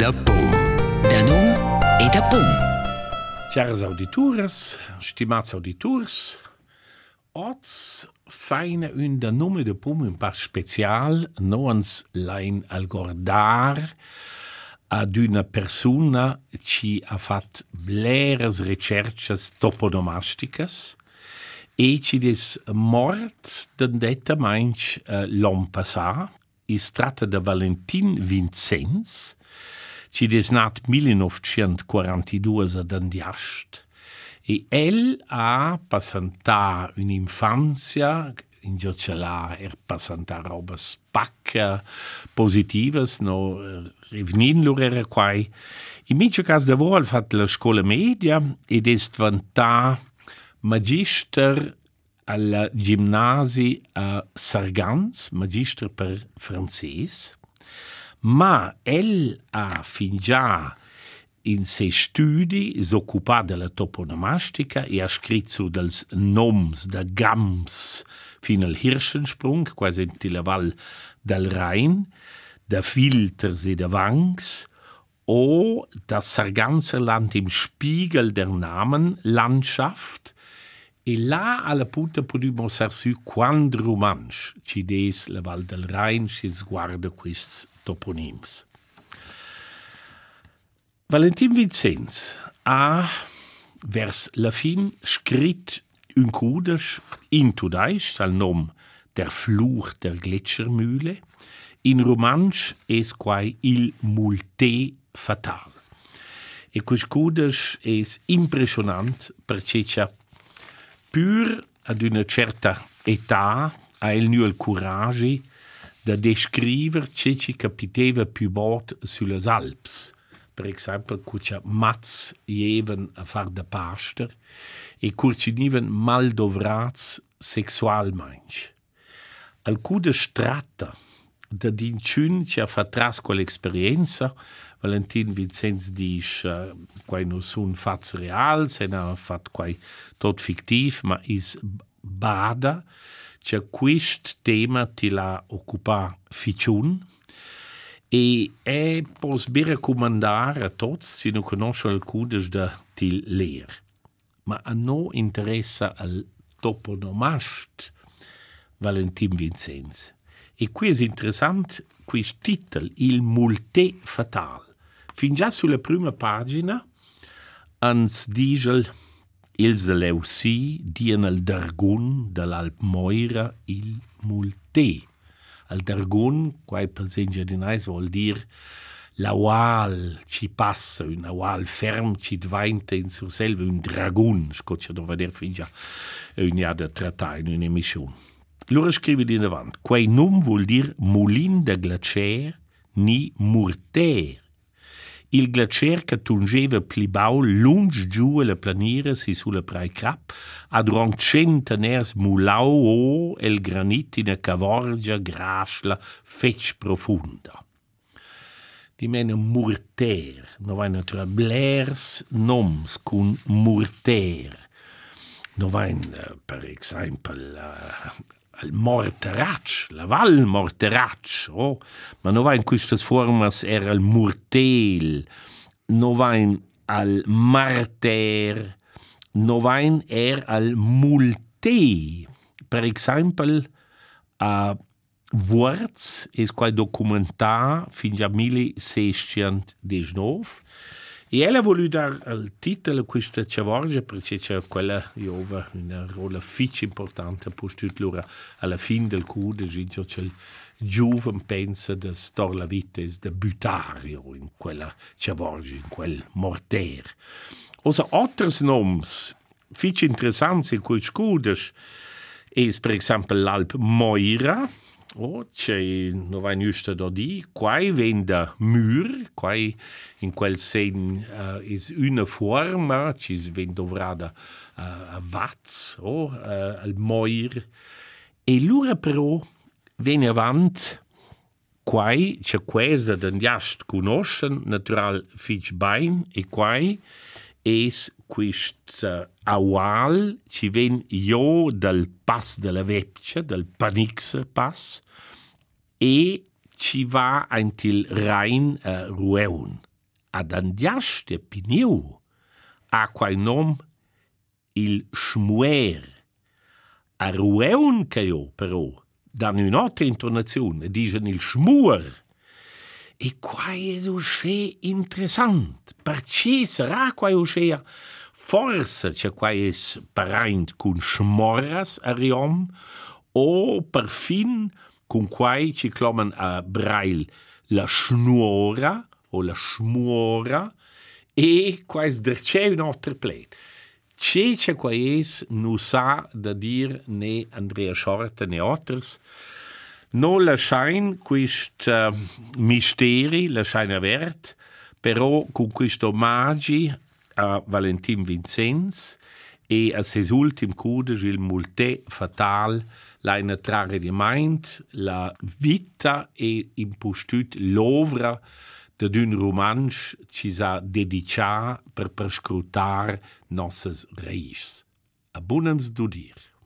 da pom. Da num e da pom. Caras auditores, stimats auditors, oz feine un da nome de pom un par special noans lein al gordar ad una persona ci ha fat bleres recerches toponomasticas e ci des mort den detta mainch uh, l'on passà is tratta de Valentin Vincenz ci des nat 1942 ad Andiast e el ha passantà un'infanzia in giocella er passantà robas pacca positivas no rivnin lor era quai in mince cas de vol fat la scola media ed est vantà magister alla gimnasi a Sargans, magister per francès, ma el ha fin già in se studi s'occupà della toponomastica e ha scritto dels noms da Gams fin al Hirschensprung, quasi in la val del Rhein, da Filters e da Wangs, o das Sarganserland im Spiegel der Namenlandschaft, e là alla punta podimo ser su quand romansch ci des la Val del Rhein ci sguarda quists toponims. Valentin Vincenz ha vers la fin scrit un cudes in tudais al nom der Fluch der Gletschermühle, in romansch es quai il multe fatal. E quis cudes es impressionant perché c'ha pur ad una certa età ha il nu il courage da descriver ce ci capiteva più bot sulle Alps. Per esempio, cucia mats jeven a far de paster e curciniven mal dovrats sexualmeins. Alcude strata da dinciun ci ha fatras quell'esperienza Valentin Vincenz dice uh, quai non sun fats reals, se ha fat quai tot fictiv, ma is bada c'è quist tema ti la occupa ficiun e è pos bi recomandare a tots si non conosce alcudes da til ler. Ma a no interessa al toponomast Valentin Vincenz. E qui è interessant questo titolo, il multe fatal. Fin già sulla prima pagina ans digel ils de Leusi dien al Dargun de l'Alp Moira il multe. Al Dargun, per Sengiadinais vuol dir la wal ci passa, un wal ferm ci dvainta in sur selva, un dragun, scoccia dove der fin già un ja da trattà in un'emissione. Loro scrive di davanti, quai num vuol dir mulin de glacier ni murter. Il glacier che tungeva plibau lunge giù la planiera si sulla prai crap, ad durant centeners mulau o el granit in a cavorgia grasla fetch profunda. Di mena murter, no vai natura blers noms cun murter. No vai, per esempio, al Morteratsch, la Val Morteratsch, oh, ma no va in quistas formas era al Murtel, no va in al Marter, no va in er al Multe. Per esempio, a Worts es quai documentar fin già 1619 e ella ha voluto dare il titolo a questa ciavorgia perché c'è quella io una rola fic importante per loro alla fine del cude c'è il giovane pensa di stor la vita da butario in quella ciavorgia in quel morter. Osa altres noms fic interessanti in quel scude es per esempio l'Alp Moira C'è no vai giusto da di, quai venda mur, quai in quel sen uh, is una forma, ci ven dovrada uh, a vaz, oh, uh, al moir. E lura però venne avant quai c'è quesa den jast conoscen natural fich bain e quai es quist uh, awal ci ven io dal pass della vecchia, del Panix pass, e ci va antil Rhein uh, Rueun. ad andias de piniu a quai nom il schmuer. A rueun che io però, dan un'altra intonazione, dicono il schmuer. E quai è usce interessant, perché sarà quai usce forse c'è quai è parent cun schmorras a riom, o perfin con quai ci clomen a brail la schnuora o la schmuora e quais derce un altre plate. C'è c'è quais nu sa da dir ne Andrea Schorte ne otters, no la schein quist uh, misteri, la schein avert, però con questo magi a Valentin Vincenz e a ses ultim cudes il multe fatal la trare di mind la vita e impostut l'ovra d'un romansch ci sa dedicar per perscrutar nosses reis. Abundans du dir.